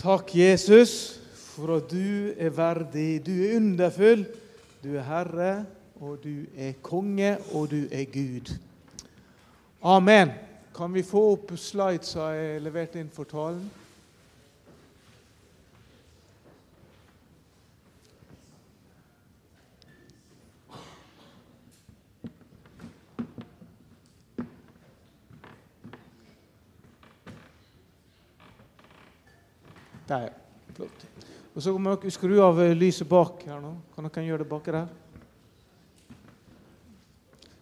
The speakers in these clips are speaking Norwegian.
Takk, Jesus, for at du er verdig. Du er underfull. Du er Herre, og du er konge, og du er Gud. Amen. Kan vi få opp slides jeg leverte levert inn for talen? Der, ja. Flott. Og Så må dere skru av lyset bak her nå. Kan dere gjøre det baki der?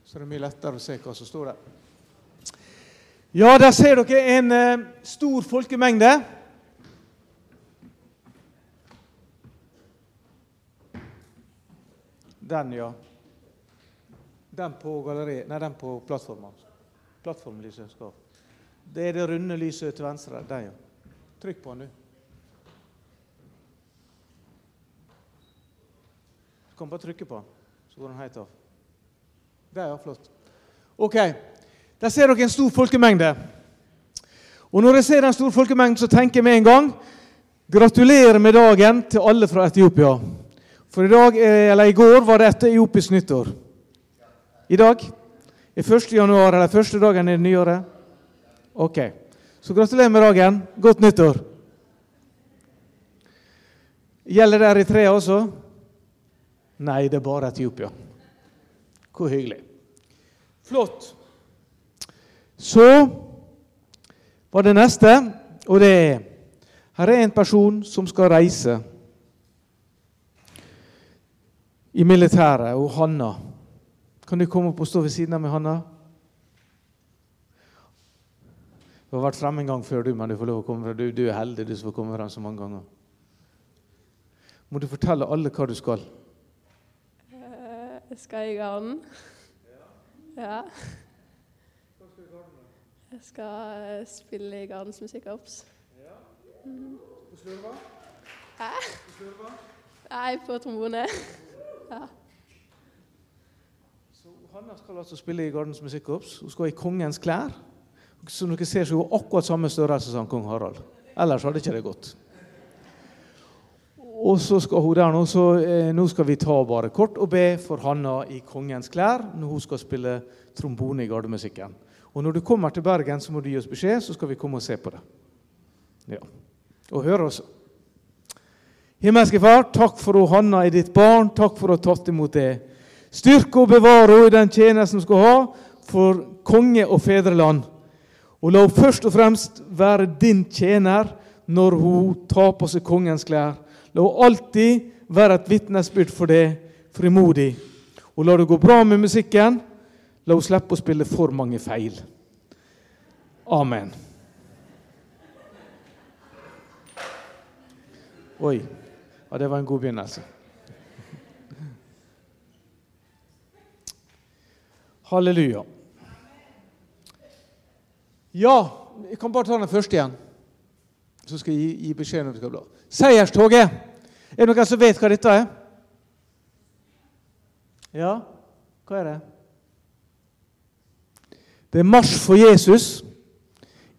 Så det er mye lettere å se hva som står der. Ja, der ser dere en eh, stor folkemengde. Den, ja. Den på galleriet Nei, den på plattformen. Plattformlyset skal Det er det runde lyset til venstre. Den, ja. Trykk på den, du. Kan bare trykke på den, så går den helt av. Det er Flott. Ok. Der ser dere en stor folkemengde. Og Når jeg ser den store folkemengden, så tenker jeg med en gang gratulerer med dagen til alle fra Etiopia. For i dag, eller i går var det etiopisk nyttår. I dag I 1. januar, eller første dagen i det nye året. Ok. Så gratulerer med dagen. Godt nyttår. Gjelder det Eritrea også? Nei, det er bare Etiopia. Hvor hyggelig. Flott. Så var det neste, og det er Her er en person som skal reise i militæret, og Hanna. Kan du komme opp og stå ved siden av meg, Hanna? Du har vært fremme en gang før, du, men du får lov å komme Du, du er heldig, du som får komme frem så mange ganger. Må du fortelle alle hva du skal? Jeg skal i garden. Ja. Jeg skal eh, spille i Gardens musikkorps. Mm. Hæ? Nei, på trombone. Ja. Så Hanna skal altså spille i Gardens musikkorps. Hun skal i kongens klær. Som dere ser, så er hun akkurat samme størrelse som kong Harald. Ellers hadde ikke det gått. Og så skal hun der nå, så eh, nå skal vi ta bare kort og be for Hanna i kongens klær når hun skal spille trombone i gardemusikken. Og når du kommer til Bergen, så må du gi oss beskjed, så skal vi komme og se på det. Ja. Og høre også. Himmelske Far, takk for å Hanna er ditt barn. Takk for å ha tatt imot det. Styrke og bevare henne i den tjenesten hun skal ha for konge og fedreland. Og la henne først og fremst være din tjener når hun tar på seg kongens klær. La henne alltid være et vitnesbyrd for det, frimodig. Og la det gå bra med musikken. La henne slippe å spille for mange feil. Amen. Oi. Ja, det var en god begynnelse. Halleluja. Ja, jeg kan bare ta den første igjen. Så skal gi, gi beskjed når vi skal blå. Seierstoget. Er det noen som vet hva dette er? Ja, hva er det? Det er Marsj for Jesus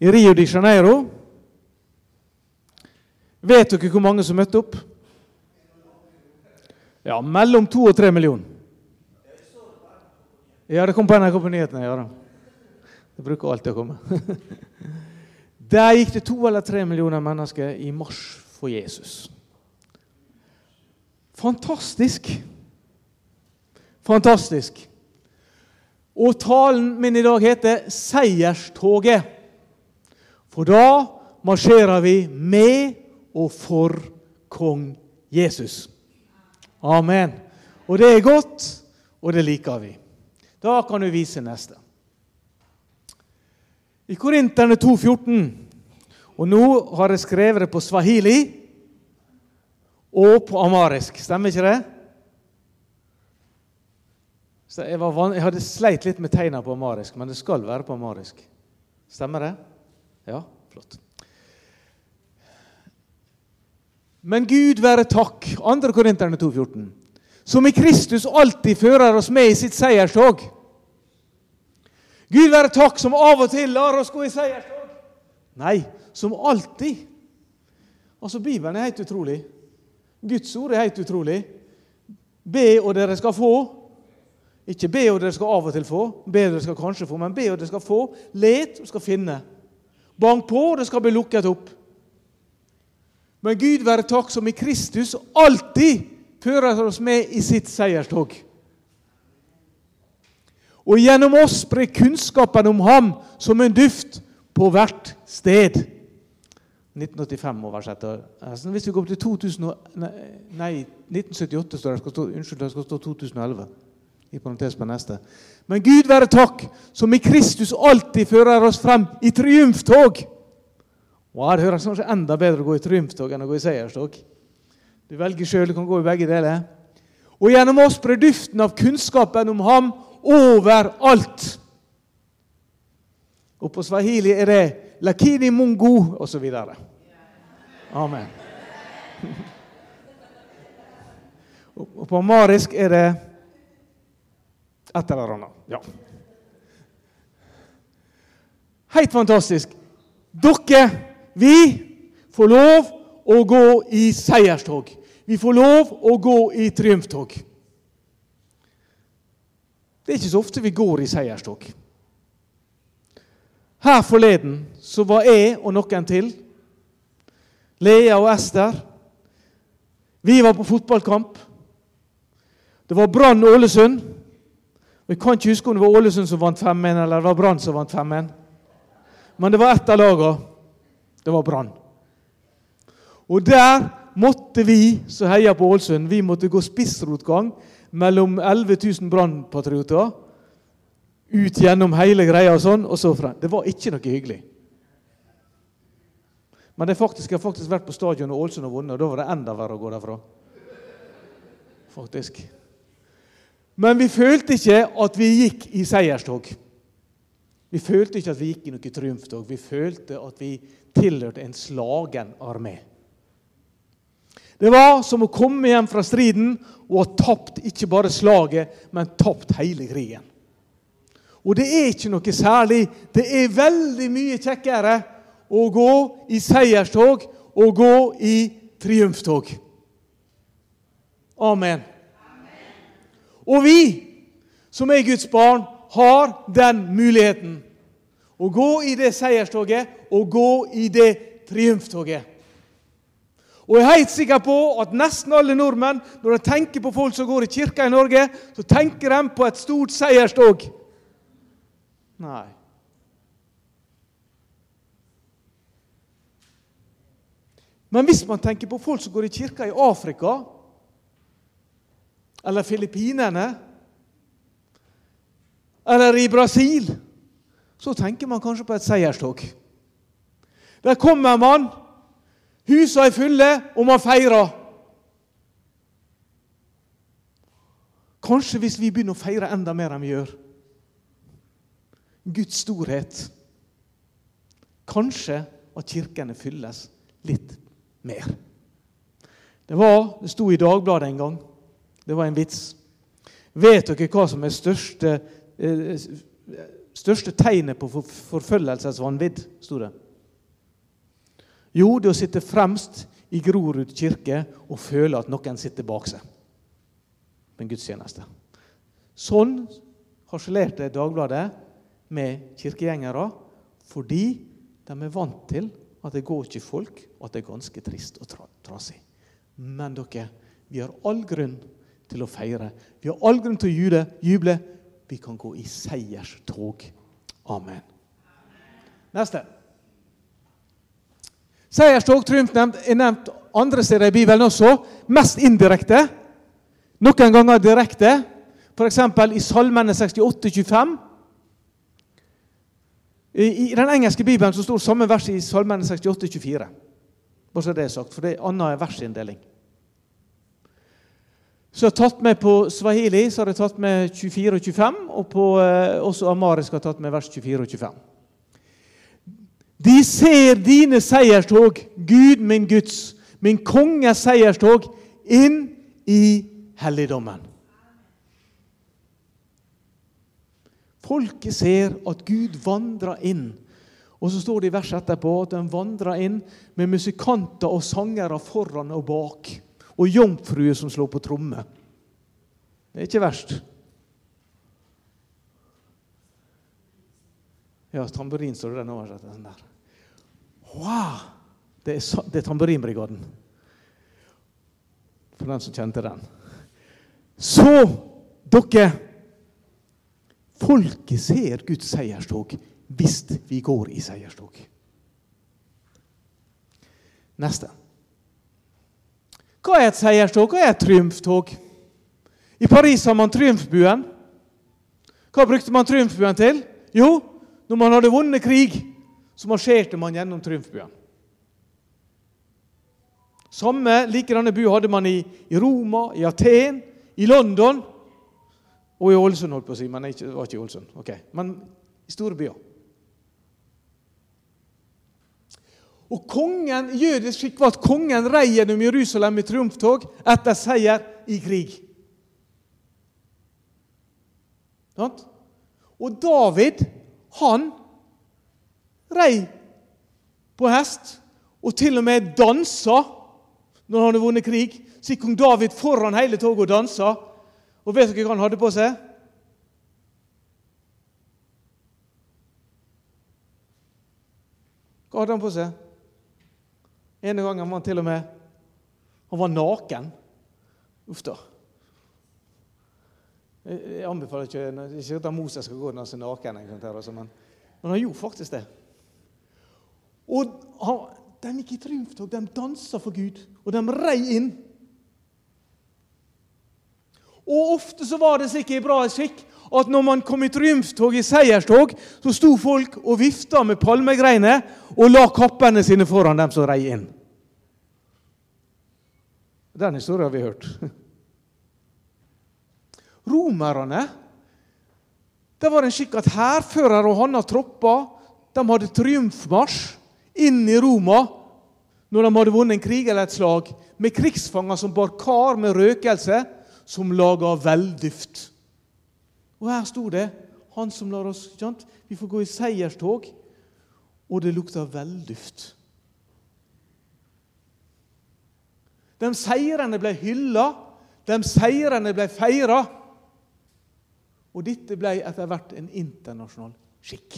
i Rio de Janeiro. Vet dere hvor mange som møtte opp? Ja, mellom to og tre millioner. Ja, det kom på NRK på nyhetene. ja da. Det bruker alltid å komme. Der gikk det to eller tre millioner mennesker i marsj for Jesus. Fantastisk. Fantastisk. Og talen min i dag heter 'Seierstoget'. For da marsjerer vi med og for kong Jesus. Amen. Og det er godt, og det liker vi. Da kan du vise neste. I Korinterne 2,14, og nå har jeg skrevet det på swahili og på amarisk. Stemmer ikke det? Så jeg, van... jeg, hadde sleit litt med tegna på amarisk, men det skal være på amarisk. Stemmer det? Ja, flott. Men Gud være takk, 2. Korinterne 2,14, som i Kristus alltid fører oss med i sitt seierstog. Gud være takk som av og til lar oss gå i seierstog. Nei, som alltid Altså, Bibelen er helt utrolig. Guds ord er helt utrolig. Be, og dere skal få. Ikke be, og dere skal av og til få. Be, og dere skal kanskje få, men be, og dere skal få. Let, og skal finne. Bank på, og det skal bli lukket opp. Men Gud være takk som i Kristus alltid fører oss med i sitt seierstog. Og gjennom oss spre kunnskapen om ham som en duft på hvert sted. 1985-oversettet. Altså, hvis vi går til 2000, nei, 1978, står det. Skal stå, unnskyld, det skal stå 2011. I parentes på neste. Men Gud være takk, som i Kristus alltid fører oss frem i triumftog. Wow, det høres kanskje enda bedre å gå i triumftog enn å gå i seierstog. Du velger sjøl, du kan gå i begge deler. Og gjennom oss sprer duften av kunnskapen om ham overalt. Og på swahili er det 'lakini mungu' osv. Amen. Og på marisk er det et eller annet. Ja. Helt fantastisk. Dere, vi får lov å gå i seierstog. Vi får lov å gå i triumftog. Det er ikke så ofte vi går i seierstog. Her forleden så var jeg og noen til, Lea og Ester Vi var på fotballkamp. Det var Brann Ålesund. Jeg kan ikke huske om det var Ålesund som vant 5-1, eller det var Brann som vant 5-1. Men det var ett av lagene. Det var Brann. Og der måtte vi som heia på Ålesund, vi måtte gå spissrotgang mellom 11 000 brannpatrioter ut gjennom hele greia og sånn, og så frem. Det var ikke noe hyggelig. Men faktisk, jeg har faktisk vært på stadion og Ålesund og vunnet, og da var det enda verre å gå derfra. Faktisk. Men vi følte ikke at vi gikk i seierstog. Vi følte ikke at vi gikk i noe triumftog. Vi følte at vi tilhørte en slagen armé. Det var som å komme hjem fra striden og ha tapt ikke bare slaget, men tapt hele krigen. Og det er ikke noe særlig. Det er veldig mye kjekkere å gå i seierstog og gå i triumftog. Amen. Og vi som er Guds barn, har den muligheten. Å gå i det seierstoget og gå i det triumftoget. Og jeg er helt sikker på at nesten alle nordmenn, når de tenker på folk som går i kirka i Norge, så tenker de på et stort seierstog. Nei. Men hvis man tenker på folk som går i kirka i Afrika eller Filippinene eller i Brasil, så tenker man kanskje på et seierstog. Der kommer man, husa er fulle, og man feirer. Kanskje hvis vi begynner å feire enda mer enn vi gjør. Guds storhet. Kanskje at kirkene fylles litt mer. Det, var, det sto i Dagbladet en gang. Det var en vits. Vet dere hva som er største, eh, største tegnet på forfølgelsesvanvidd? sto det. Jo, det å sitte fremst i Grorud kirke og føle at noen sitter bak seg på en gudstjeneste. Sånn harselerte Dagbladet med kirkegjengere fordi de er vant til at det går ikke folk, og at det er ganske trist og trasig. Men dere, vi har all grunn til å feire. Vi har all grunn til å juble. Vi kan gå i seierstog. Amen. Neste. Seierstog, triumfnevnt, er nevnt andre steder i Bibelen også. Mest indirekte. Noen ganger direkte. F.eks. i Salmene 68, 25. I den engelske bibelen så står samme vers i Salmene 68, 24. Bare så det er sagt, for det er annen versinndeling. Så jeg har tatt med På swahili så har jeg tatt med 24 og 25, og på, eh, også amarisk har jeg tatt med vers 24 og 25. De ser dine seierstog, Gud min Guds, min konges seierstog, inn i helligdommen. Folket ser at Gud vandrer inn. Og så står det i verset etterpå at han vandrer inn med musikanter og sangere foran og bak. Og jomfruer som slår på tromme. Det er ikke verst. Ja, tamburin står det den oversettelsen der. Wow! Det er, er tamburinbrigaden. For den som kjente den. Så, dere Folket ser Guds seierstog hvis vi går i seierstog. Neste. Hva er et seierstog? Hva er et triumftog? I Paris har man triumfbuen. Hva brukte man triumfbuen til? Jo, når man hadde vunnet krig, så marsjerte man gjennom triumfbyen. Samme likedanne by hadde man i, Roma, i Aten, i London og i Ålesund, holdt på å si. Men det var ikke i Ålesund. Okay. Men i store byer. Og kongen, Jødisk skikk var at kongen rei gjennom Jerusalem i triumftog etter seier i krig. Og David, han rei på hest og til og med dansa når han hadde vunnet krig. Så gikk kong David foran hele toget og dansa. Og vet dere hva han hadde på seg? Hva hadde han på seg? En gang var han til og med Han var naken. Uff da. Jeg anbefaler ikke ikke at Moses skal gå naken, altså, men han gjorde faktisk det. Og De gikk i triumftog, de dansa for Gud, og de rei inn. Og Ofte så var det sikkert bra skikk at når man kom i triumftog, i seierstog, så sto folk og vifta med palmegreiner og la kappene sine foran dem som rei inn. Den historien har vi hørt. Romerne det var en skikk at hærførere og hans tropper de hadde triumfmarsj inn i Roma når de hadde vunnet en krig eller et slag, med krigsfanger som bar kar med røkelse, som laga velduft. Og her sto det han som lar oss sant? Vi får gå i seierstog, og det lukter velduft. De seirene ble hylla, de seirene ble feira. Og dette ble etter hvert en internasjonal skikk.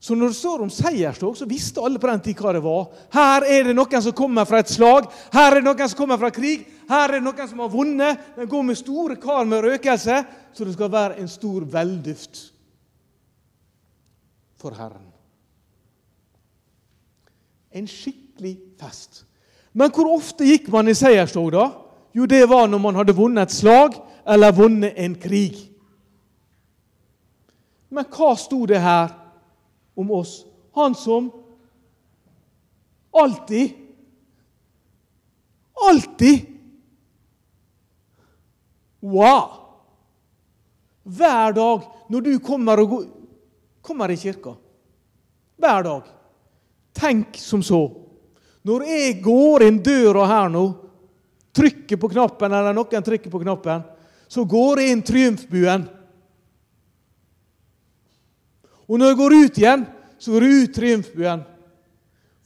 Så når det står om seierstog, så visste alle på den tid hva det var. Her er det noen som kommer fra et slag, her er det noen som kommer fra krig, her er det noen som har vunnet. Den går med store kar med røkelse, så det skal være en stor velduft for Herren. En skikkelig fest. Men hvor ofte gikk man i seierstog, da? Jo, det var når man hadde vunnet et slag eller vunnet en krig. Men hva sto det her om oss? Han som alltid Alltid! Wow! Hver dag når du kommer, går, kommer i kirka. Hver dag. Tenk som så. Når jeg går inn døra her nå trykker på knappen, eller noen trykker på knappen, så går jeg inn triumfbuen. Og når jeg går ut igjen, så går jeg ut triumfbuen.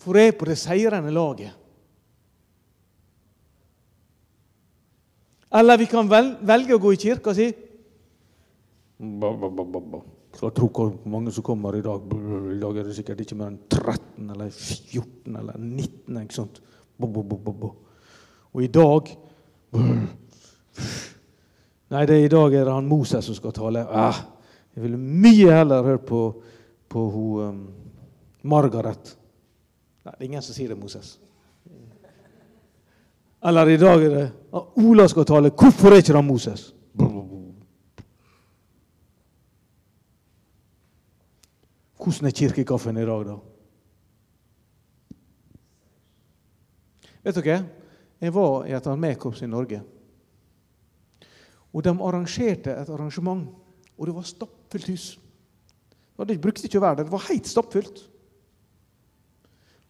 For jeg er på det seirende laget. Eller vi kan velge å gå i kirka og si Skal tro hvor mange som kommer i dag. I dag er det sikkert ikke mer enn 13 eller 14 eller 19. ikke sant? Og i dag Nei, det, i dag er det han Moses som skal tale. Ah, jeg ville mye heller hørt på, på ho, um, Margaret. Nei, det er ingen som sier det, Moses. Eller i dag er det at Ola skal tale. Hvorfor er ikke det Moses? Hvordan er kirkekaffen i dag, da? Vet dere? Jeg var i et armékorps i Norge. Og De arrangerte et arrangement, og det var stappfullt hus. Det brukte ikke å være der. Det var helt stappfullt.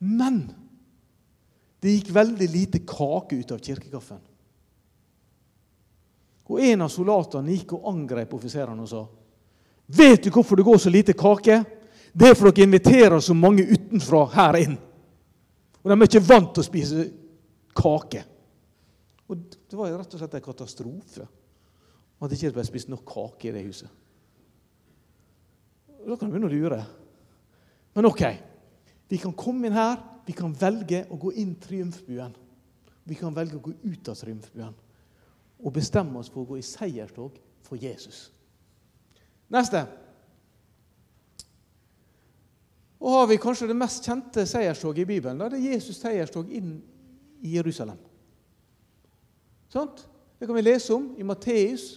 Men det gikk veldig lite kake ut av kirkekaffen. Og En av soldatene gikk og angrep offiserene og sa Vet du hvorfor det går så lite kake? Det er for dere inviterer så mange utenfra her inn. Og de er ikke vant til å spise kake. Og Det var rett og slett en katastrofe at det ikke ble spist nok kake i det huset. Da kan du begynne å lure. Men OK. Vi kan komme inn her. Vi kan velge å gå inn triumfbuen. Vi kan velge å gå ut av triumfbuen og bestemme oss for å gå i seierstog for Jesus. Neste. Og har vi kanskje det mest kjente seierstoget i Bibelen. Da. Det er Jesus' seierstog inn i Jerusalem. Sånt? Det kan vi lese om i Matteus,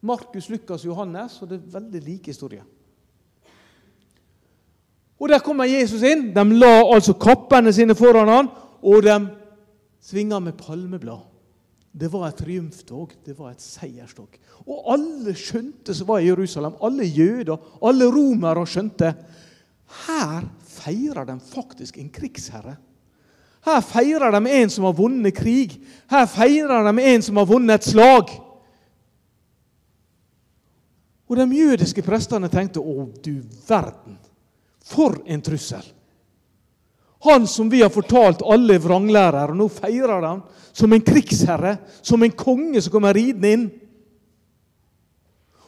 Markus, Lukas og Johannes. og Det er veldig like historier. Og Der kommer Jesus inn. De la altså kappene sine foran han, og de svinga med palmeblad. Det var et triumftog, det var et seierstog. Og alle skjønte som var i Jerusalem, alle jøder, alle romere skjønte her feirer de faktisk en krigsherre. Her feirer de en som har vunnet krig. Her feirer de en som har vunnet et slag. Og de jødiske prestene tenkte å, du verden, for en trussel. Han som vi har fortalt alle vranglærer, og nå feirer han som en krigsherre, som en konge som kommer ridende inn.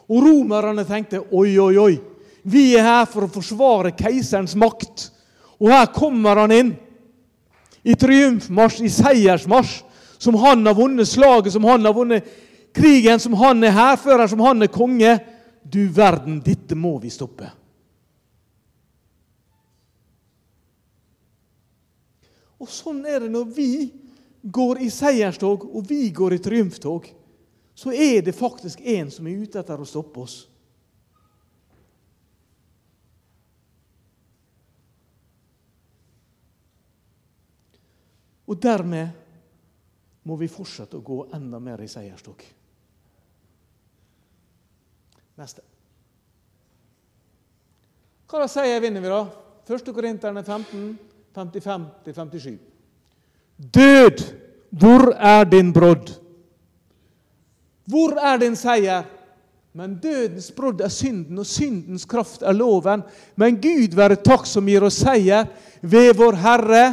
Og romerne tenkte oi, oi, oi, vi er her for å forsvare keiserens makt. Og her kommer han inn i triumfmarsj, i seiersmarsj, som han har vunnet slaget, som han har vunnet krigen, som han er hærfører, som han er konge. Du verden, dette må vi stoppe. Og sånn er det når vi går i seierstog, og vi går i triumftog. Så er det faktisk en som er ute etter å stoppe oss. Og dermed må vi fortsette å gå enda mer i seierstog. Neste. Hva da sier vinner vi, da? 1. Korinterne 15, 55-57. Død, hvor er din brodd? Hvor er din seier? Men dødens brodd er synden, og syndens kraft er loven. Men Gud være takk som gir oss seier ved vår Herre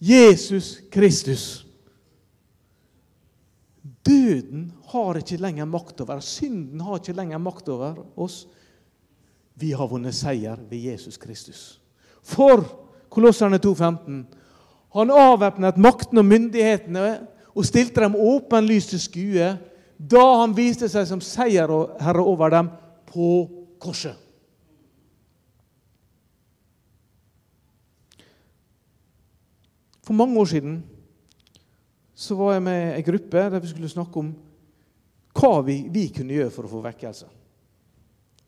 Jesus Kristus. Døden har ikke lenger makt over Synden har ikke lenger makt over oss. Vi har vunnet seier ved Jesus Kristus. For Kolosserne 2,15 han avvæpnet makten og myndighetene og stilte dem åpenlyst til skue da han viste seg som seierherre over dem på korset. For mange år siden så var jeg med ei gruppe der vi skulle snakke om hva vi, vi kunne gjøre for å få vekkelse.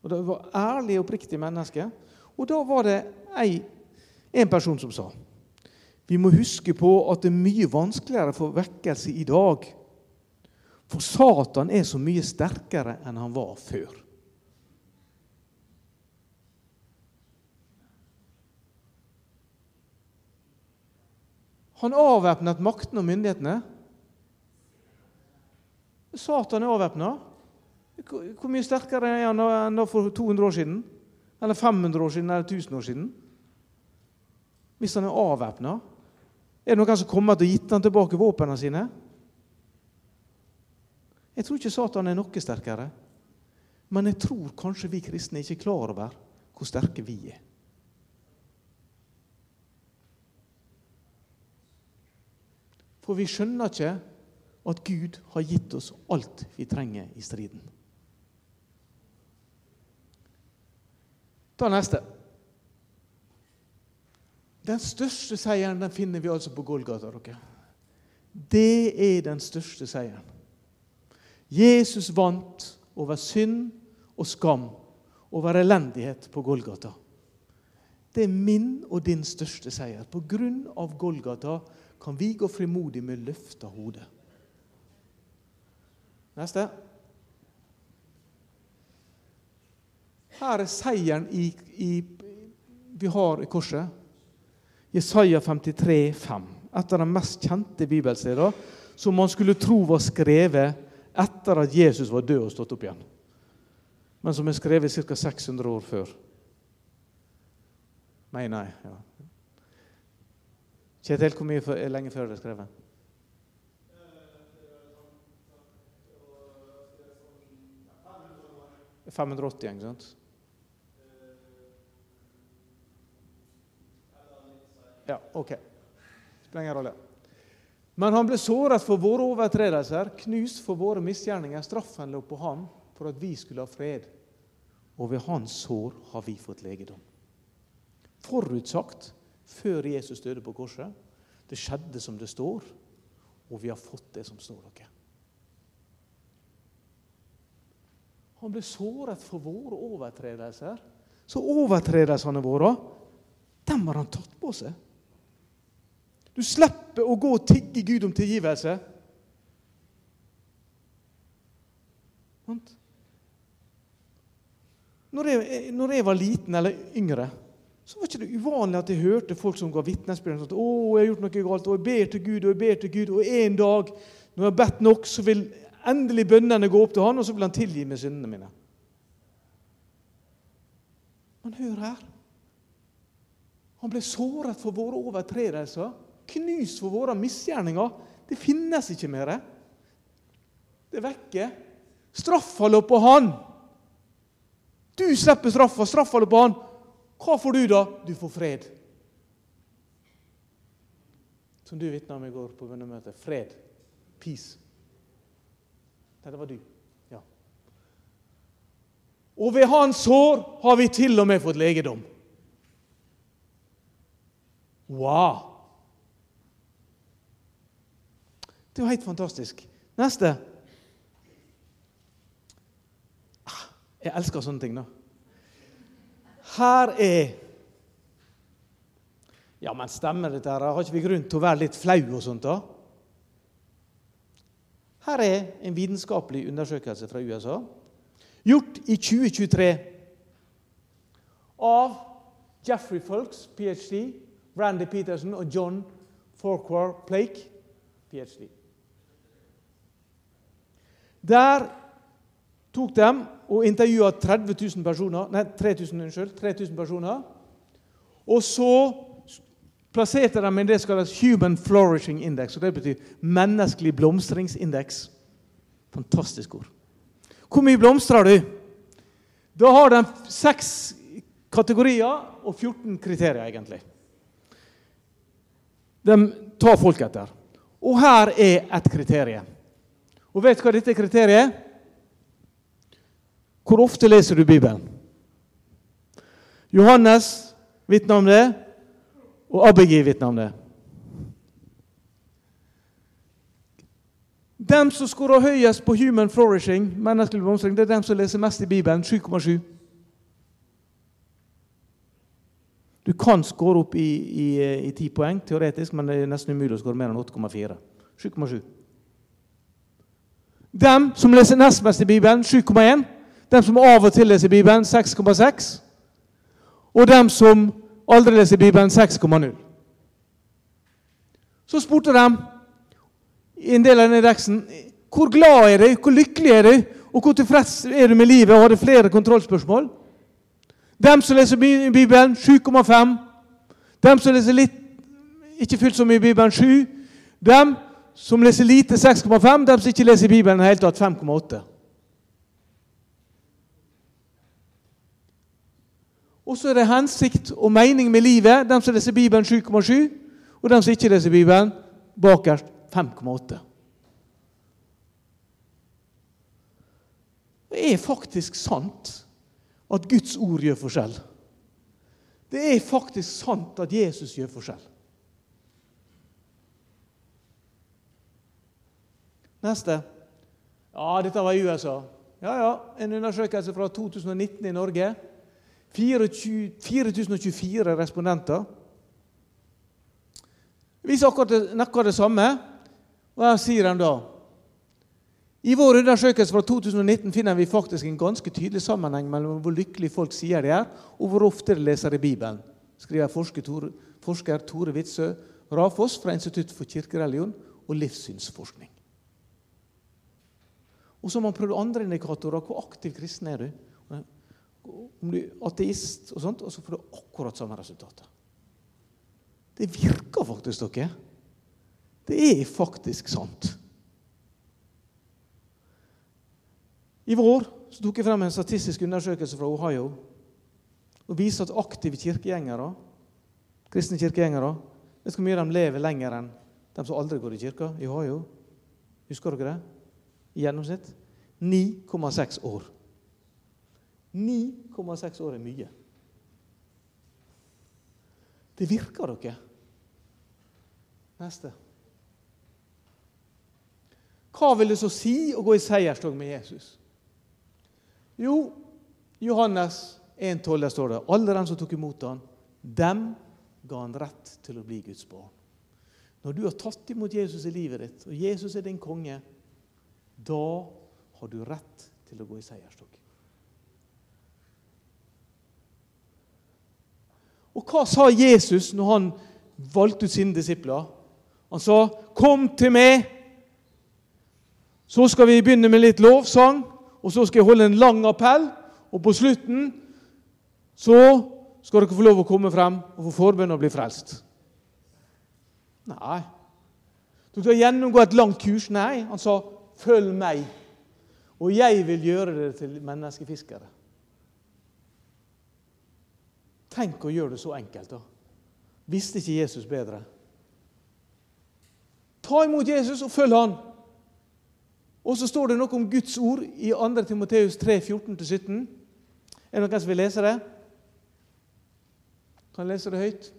Og Det var ærlige og oppriktige mennesker. Og da var det ei, en person som sa vi må huske på at det er mye vanskeligere for vekkelse i dag. For Satan er så mye sterkere enn han var før. Han avvæpnet makten og myndighetene. Satan er avvæpna. Hvor mye sterkere er han enn for 200 år siden? Eller 500 år siden eller 1000 år siden? Hvis han er avvæpna? Er det noen som kommer til å gitt han tilbake våpnene sine? Jeg tror ikke Satan er noe sterkere. Men jeg tror kanskje vi kristne ikke er klar over hvor sterke vi er. For vi skjønner ikke at Gud har gitt oss alt vi trenger i striden. Ta neste. Den største seieren den finner vi altså på Golgata. Dere. Det er den største seieren. Jesus vant over synd og skam, over elendighet på Golgata. Det er min og din største seier. På grunn av Golgata kan vi gå frimodig med løfta hode. Neste. Her er seieren i, i, vi har i korset. Jesaja 53, 5. Et av de mest kjente bibelsteder som man skulle tro var skrevet etter at Jesus var død og stått opp igjen. men som er skrevet ca. 600 år før. Nei, nei. ja. Kjetil, hvor mye for, lenge før det er skrevet? Det er 580, ikke sant? Ja, OK. Spiller ingen rolle. Men han ble såret for våre overtredelser, knust for våre misgjerninger. Straffen lå på ham for at vi skulle ha fred. Og ved hans sår har vi fått legedom. Forutsagt før Jesus døde på korset. Det skjedde som det står, og vi har fått det som står dere. Han ble såret for våre overtredelser. Så overtredelsene våre, dem har han tatt på seg. Du slipper å gå og tigge Gud om tilgivelse. Når jeg, når jeg, var liten eller yngre, så var ikke det uvanlig at jeg hørte folk som ga vitnesbyrd. at 'Å, jeg har gjort noe galt, og jeg ber til Gud, og jeg ber til Gud.' Og en dag, når jeg har bedt nok, så vil endelig bønnene gå opp til Han, og så vil Han tilgi meg syndene mine. Men hør her. Han ble såret for våre overtredelser knust for våre misgjerninger. Det finnes ikke mer. Det er vekke. Straffa lå på han. Du slipper straffa. Straffa lå på han. Hva får du da? Du får fred. Som du vitna om i går på bønnemøtet. Fred. Peace. Nei, det var du. Ja. Og ved hans sår har vi til og med fått legedom. Wow! Det er jo helt fantastisk. Neste. Ah, jeg elsker sånne ting, da. Her er Ja, men stemmer dette? her? Har ikke vi grunn til å være litt flau og sånt? da? Her er en vitenskapelig undersøkelse fra USA, gjort i 2023 av Jeffrey Fulks, ph.d., Randy Peterson og John Forquar Plake, ph.d. Der tok de og intervjua 30 000 personer, nei, 3000, unnskyld, 3000 personer. Og så plasserte de i det som kalles Human Flourishing Index. og Det betyr menneskelig blomstringsindeks. Fantastisk ord. Hvor mye blomstrer du? Da har de seks kategorier og 14 kriterier, egentlig. De tar folk etter. Og her er et kriterium. Og vet du hva dette kriteriet er? Hvor ofte leser du Bibelen? Johannes vitner om det, og Abigi vitner om det. Dem som skårer høyest på human flourishing, menneskelig blomstring, det er dem som leser mest i Bibelen, 7,7. Du kan skåre opp i, i, i 10 poeng teoretisk, men det er nesten umulig å skåre mer enn 8,4. 7,7. Dem som leser nest mest i Bibelen, 7,1. Dem som av og til leser Bibelen, 6,6. Og dem som aldri leser Bibelen, 6,0. Så spurte de i en del av den indeksen hvor glad er du, hvor lykkelig er du, og hvor tilfreds er du med livet, og hadde flere kontrollspørsmål. Dem som leser Bibelen, 7,5. Dem som leser litt, ikke fullt så mye Bibelen, 7. Dem som leser lite 6,5, de som ikke leser Bibelen i det hele tatt 5,8. Og så er det hensikt og mening med livet, de som leser Bibelen 7,7, og de som ikke leser Bibelen bakerst 5,8. Det er faktisk sant at Guds ord gjør forskjell. Det er faktisk sant at Jesus gjør forskjell. Neste. Ja, dette var i USA. Ja, ja. En undersøkelse fra 2019 i Norge. 4024 respondenter. Viser akkurat noe det samme. Hva sier de da? I vår undersøkelse fra 2019 finner vi faktisk en ganske tydelig sammenheng mellom hvor lykkelig folk sier de er, og hvor ofte de leser i Bibelen, skriver forsker Tore, forsker Tore Witzøe Rafoss fra Institutt for kirkereligion og livssynsforskning. Og så har man prøvd andre indikatorer. Hvor aktiv kristen er du? om du er ateist, og sånt, og så får du akkurat samme resultatet. Det virker faktisk, dere. Det er faktisk sant. I vår så tok jeg frem en statistisk undersøkelse fra Ohio og viser at aktive kirkegjengere, kristne kirkegjengere Vet du hvor mye de lever lenger enn de som aldri går i kirka i Ohio? Husker dere det? I gjennomsnitt 9,6 år. 9,6 år er mye. Det virker, dere. Neste. Hva vil det så si å gå i seierstog med Jesus? Jo, Johannes 1,12 står det alle dem som tok imot ham, dem ga han rett til å bli Guds barn. Når du har tatt imot Jesus i livet ditt, og Jesus er din konge, da har du rett til å gå i seierstog. Og hva sa Jesus når han valgte ut sine disipler? Han sa, 'Kom til meg, så skal vi begynne med litt lovsang.' 'Og så skal jeg holde en lang appell.' Og på slutten så skal dere få lov å komme frem og få forbønn og bli frelst. Nei. Du skal gjennomgå et langt kurs. Nei, han sa 'følg meg', og jeg vil gjøre dere til menneskefiskere. Tenk å gjøre det så enkelt. da. Visste ikke Jesus bedre? Ta imot Jesus og følg han. Og så står det noe om Guds ord i 2. Timoteus 3, 14-17. Er det noen som vil lese det? Kan lese det høyt?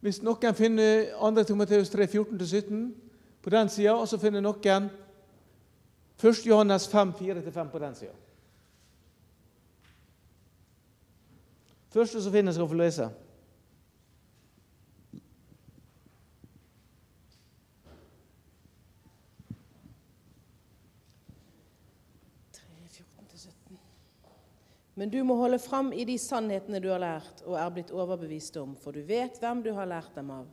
Hvis noen finner 2. Timoteus 3, 14-17 på den sida, og så finner noen 1. Johannes 5, 4-5 på den sida. Første som finner, skal få lese. Men du må holde fram i de sannhetene du har lært og er blitt overbevist om, for du vet hvem du har lært dem av.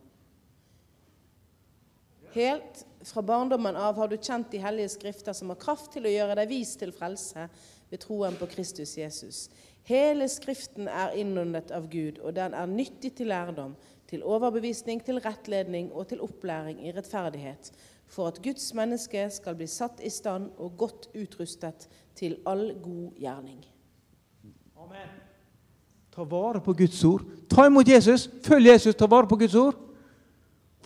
Helt fra barndommen av har du kjent de hellige skrifter som har kraft til å gjøre deg vis til frelse ved troen på Kristus Jesus. Hele Skriften er innåndet av Gud, og den er nyttig til lærdom, til overbevisning, til rettledning og til opplæring i rettferdighet, for at Guds menneske skal bli satt i stand og godt utrustet til all god gjerning. Amen. Ta vare på Guds ord. Ta imot Jesus. Følg Jesus. Ta vare på Guds ord.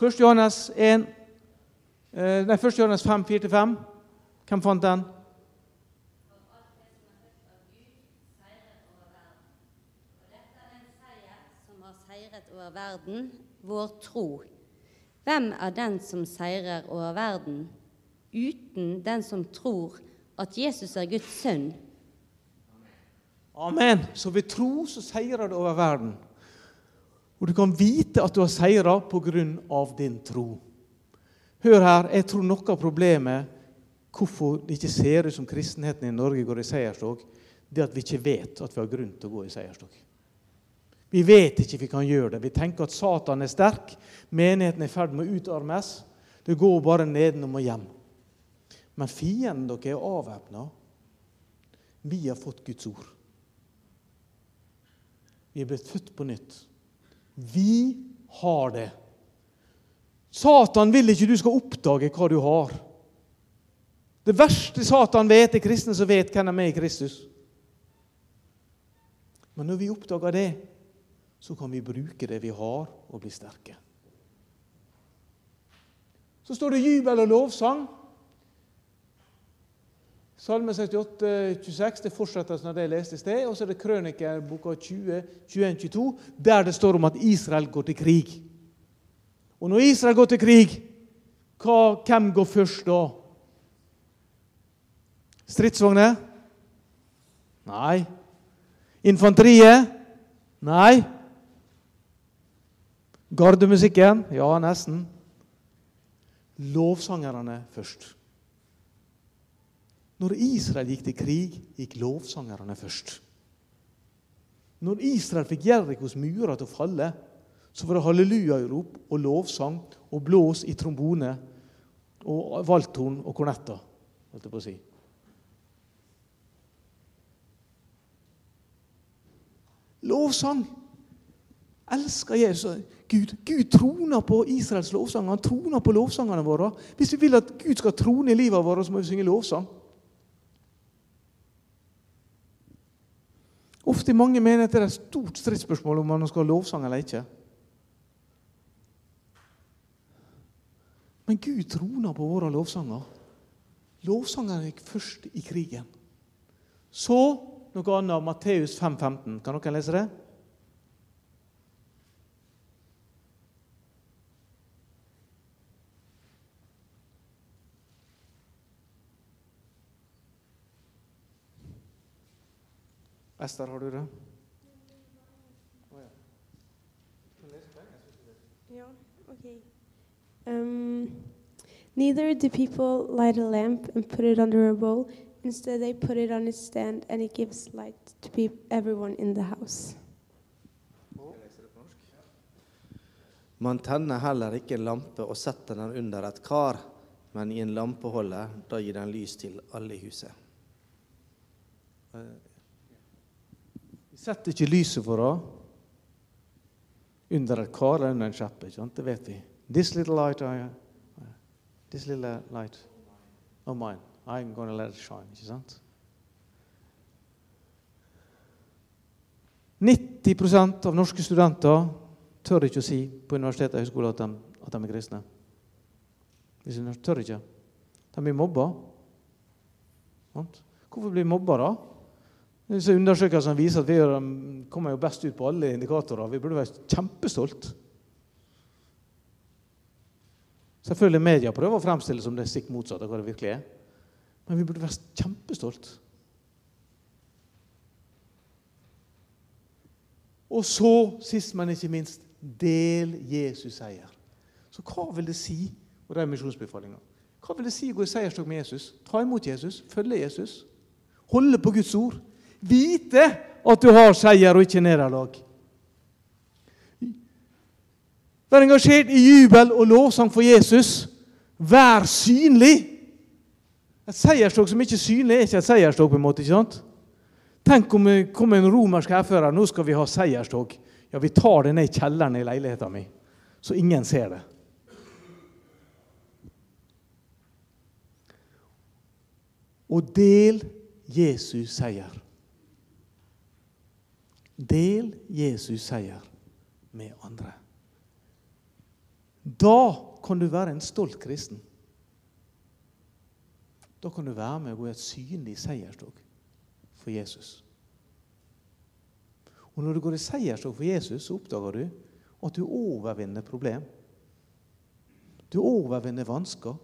1. Johannes 1, eh, nei, Første Johannes 5, 4-5. Hvem fant den? over verden, vår tro. Hvem er den som seirer over verden, uten den som tror at Jesus er Guds sønn? Amen. Så ved tro så seirer du over verden. Og du kan vite at du har seira pga. din tro. Hør her, jeg tror noe av problemet hvorfor det ikke ser ut som kristenheten i Norge går i seierstog, det er at vi ikke vet at vi har grunn til å gå i seierstog. Vi vet ikke vi kan gjøre det. Vi tenker at Satan er sterk, menigheten er i ferd med å utarmes. Det går bare nedenom og hjem. Men fienden dere er avvæpna. Vi har fått Guds ord. Vi er blitt født på nytt. Vi har det. Satan vil ikke du skal oppdage hva du har. Det verste Satan vet, er kristne som vet hvem de er i Kristus. Men når vi oppdager det, så kan vi bruke det vi har, og bli sterke. Så står det jubel og lovsang. Salme 68, 26, det fortsetter som det jeg leste i sted. Og så er det Krønikerboka 20, 21-22, der det står om at Israel går til krig. Og når Israel går til krig, hva, hvem går først da? Stridsvogner? Nei. Infanteriet? Nei. Gardemusikken? Ja, nesten. Lovsangerne først. Når Israel gikk til krig, gikk lovsangerne først. Når Israel fikk Jerikos murer til å falle, så var det hallelujarop og lovsang og blås i trombone og valthorn og kornetter, holdt jeg på å si. Lovsang. Elsker Jesus. Gud Gud troner på Israels lovsanger. Han troner på lovsangene våre. Hvis vi vil at Gud skal trone i livet vårt, så må vi synge lovsang. Ofte i mange menigheter er det et stort stridsspørsmål om man skal ha lovsang eller ikke. Men Gud troner på våre lovsanger. Lovsangene gikk først i krigen. Så noe annet Matteus 5,15. Kan dere lese det? Ester, har du det? Yeah, okay. Um, neither do people light a lamp and put it under a bowl. Instead, they put it on its stand, and it gives light to be everyone in the house. Man tenner heller ikke en lampe og setter den under et kar, men i en lampeholder. Da gir den lys til alle i huset. Vi setter ikke lyset for henne under et kar eller under en skjeppe. ikke sant? Det vet vi. This little light, I, this little light oh mine, I'm gonna let it shine. ikke sant? 90% av norske studenter tør ikke å si på universiteter og høyskoler at de, at de er kristne. De tør ikke. De blir mobba. Hvorfor blir mobba, da? Disse Undersøkelsene viser at vi kommer jo best ut på alle indikatorer. Vi burde være kjempestolt. Selvfølgelig media prøver å fremstille som det stikk motsatte av hva det virkelig er. Men vi burde være kjempestolt. Og så, sist, men ikke minst, del Jesus seier. Så hva vil det si? Og det er misjonsbefalinga. Hva vil det si å gå i seierstog med Jesus? Ta imot Jesus, følge Jesus, holde på Guds ord. Vite at du har seier og ikke nederlag. Vær engasjert i jubel og lovsang for Jesus. Vær synlig. Et seierstog som ikke er synlig, er ikke et seierstog. på en måte, ikke sant? Tenk om det kom en romersk hærfører nå skal vi ha seierstog. Ja, vi tar det ned i kjelleren i leiligheten min, så ingen ser det. Og del Jesus seier. Del Jesus seier med andre. Da kan du være en stolt kristen. Da kan du være med og gå i et synlig seierstog for Jesus. Og Når du går i seierstog for Jesus, så oppdager du at du overvinner problem. Du overvinner vansker.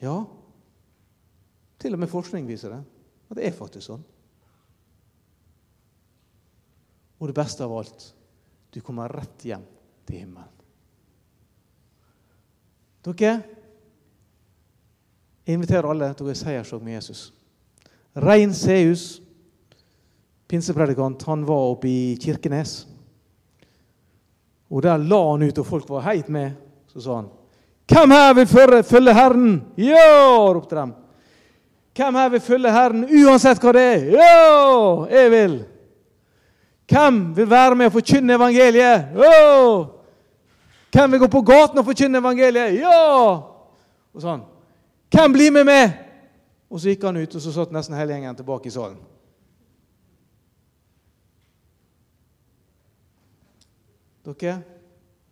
Ja, til og med forskning viser det. At det er faktisk sånn. Og det beste av alt du kommer rett hjem til himmelen. Dere, jeg inviterer alle til å seierstog med Jesus. Rein Seus, pinsepredikant, han var oppe i Kirkenes. Og der la han ut, og folk var heit med. Så sa han Hvem her vil følge Herren? Ja! ropte de. Hvem her vil følge Herren uansett hva det er? Ja! Jeg vil. Hvem vil være med og forkynne evangeliet? Ja! Hvem vil gå på gaten og forkynne evangeliet? Ja! Og sånn. Hvem blir med meg? Og så gikk han ut, og så satt nesten hele gjengen tilbake i salen. Dere,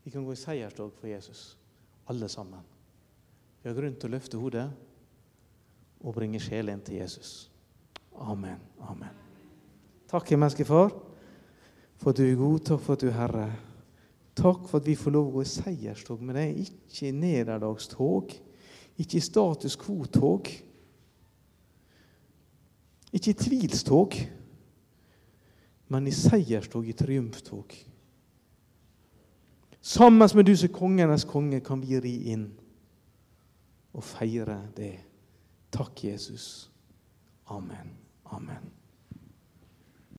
vi kan gå i seierstog for Jesus, alle sammen. Vi har grunn til å løfte hodet og bringe sjelen til Jesus. Amen. Amen. Takk, himmelske Far, for at du er god. Takk for at du er Herre. Takk for at vi får lov å gå i seierstog med deg, ikke i nederlagstog, ikke i status quo-tog, ikke i tvilstog, men i seierstog, i triumftog. Sammen med du som kongenes konge, kan vi ri inn og feire det. Takk, Jesus. Amen. Amen.